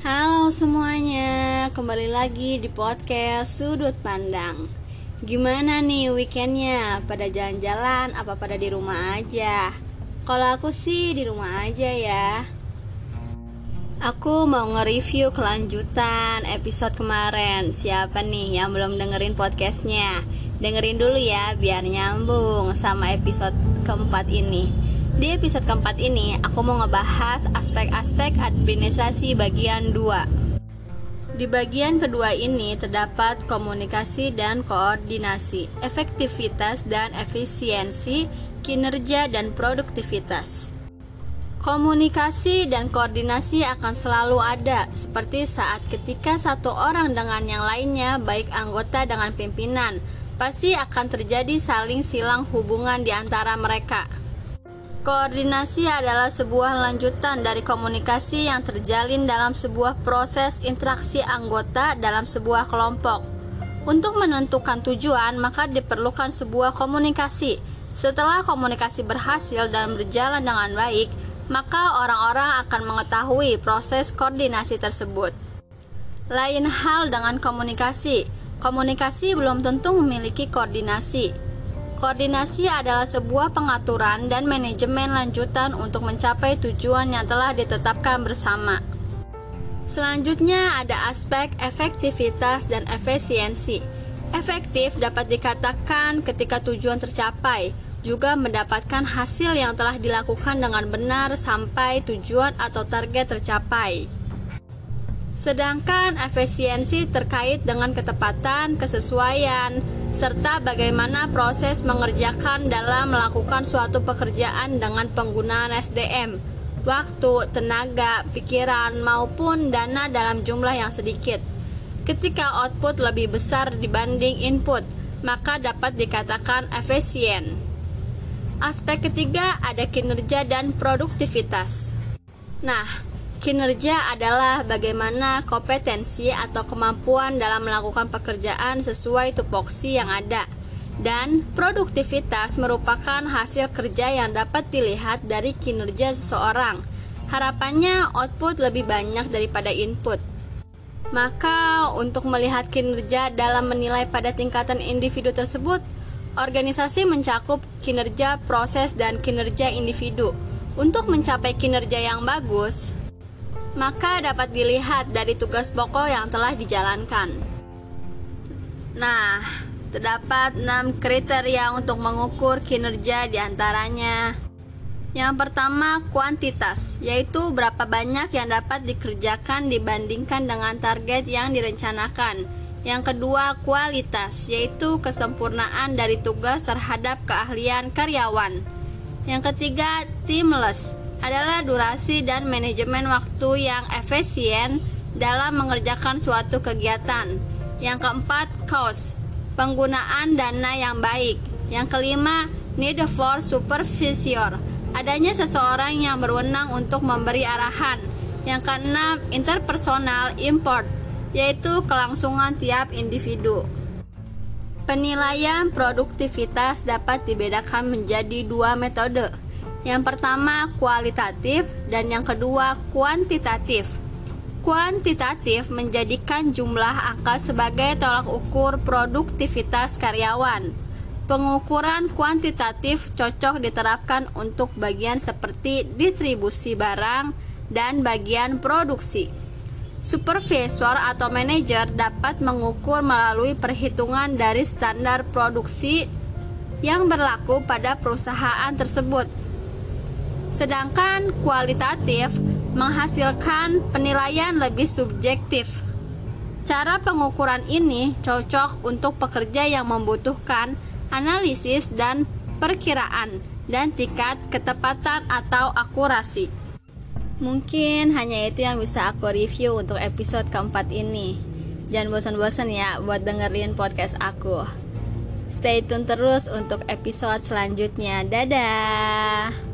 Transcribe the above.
Halo semuanya, kembali lagi di podcast Sudut Pandang Gimana nih weekendnya? Pada jalan-jalan apa pada di rumah aja? Kalau aku sih di rumah aja ya Aku mau nge-review kelanjutan episode kemarin Siapa nih yang belum dengerin podcastnya? Dengerin dulu ya biar nyambung sama episode keempat ini di episode keempat ini, aku mau ngebahas aspek-aspek administrasi bagian 2. Di bagian kedua ini terdapat komunikasi dan koordinasi, efektivitas dan efisiensi, kinerja dan produktivitas. Komunikasi dan koordinasi akan selalu ada, seperti saat ketika satu orang dengan yang lainnya, baik anggota dengan pimpinan, pasti akan terjadi saling silang hubungan di antara mereka. Koordinasi adalah sebuah lanjutan dari komunikasi yang terjalin dalam sebuah proses interaksi anggota dalam sebuah kelompok. Untuk menentukan tujuan, maka diperlukan sebuah komunikasi. Setelah komunikasi berhasil dan berjalan dengan baik, maka orang-orang akan mengetahui proses koordinasi tersebut. Lain hal dengan komunikasi. Komunikasi belum tentu memiliki koordinasi. Koordinasi adalah sebuah pengaturan dan manajemen lanjutan untuk mencapai tujuan yang telah ditetapkan bersama. Selanjutnya ada aspek efektivitas dan efisiensi. Efektif dapat dikatakan ketika tujuan tercapai, juga mendapatkan hasil yang telah dilakukan dengan benar sampai tujuan atau target tercapai. Sedangkan efisiensi terkait dengan ketepatan, kesesuaian, serta bagaimana proses mengerjakan dalam melakukan suatu pekerjaan dengan penggunaan SDM, waktu, tenaga, pikiran, maupun dana dalam jumlah yang sedikit. Ketika output lebih besar dibanding input, maka dapat dikatakan efisien. Aspek ketiga ada kinerja dan produktivitas. Nah, Kinerja adalah bagaimana kompetensi atau kemampuan dalam melakukan pekerjaan sesuai tupoksi yang ada. Dan produktivitas merupakan hasil kerja yang dapat dilihat dari kinerja seseorang. Harapannya output lebih banyak daripada input. Maka, untuk melihat kinerja dalam menilai pada tingkatan individu tersebut, organisasi mencakup kinerja, proses, dan kinerja individu. Untuk mencapai kinerja yang bagus, maka dapat dilihat dari tugas pokok yang telah dijalankan. Nah, terdapat 6 kriteria untuk mengukur kinerja di antaranya. Yang pertama, kuantitas, yaitu berapa banyak yang dapat dikerjakan dibandingkan dengan target yang direncanakan. Yang kedua, kualitas, yaitu kesempurnaan dari tugas terhadap keahlian karyawan. Yang ketiga, timeless, adalah durasi dan manajemen waktu yang efisien dalam mengerjakan suatu kegiatan. Yang keempat, cost, penggunaan dana yang baik. Yang kelima, need for supervisor, adanya seseorang yang berwenang untuk memberi arahan. Yang keenam, interpersonal import, yaitu kelangsungan tiap individu. Penilaian produktivitas dapat dibedakan menjadi dua metode, yang pertama kualitatif dan yang kedua kuantitatif. Kuantitatif menjadikan jumlah angka sebagai tolak ukur produktivitas karyawan. Pengukuran kuantitatif cocok diterapkan untuk bagian seperti distribusi barang dan bagian produksi. Supervisor atau manajer dapat mengukur melalui perhitungan dari standar produksi yang berlaku pada perusahaan tersebut sedangkan kualitatif menghasilkan penilaian lebih subjektif. Cara pengukuran ini cocok untuk pekerja yang membutuhkan analisis dan perkiraan dan tingkat ketepatan atau akurasi. Mungkin hanya itu yang bisa aku review untuk episode keempat ini. Jangan bosan-bosan ya buat dengerin podcast aku. Stay tune terus untuk episode selanjutnya. Dadah.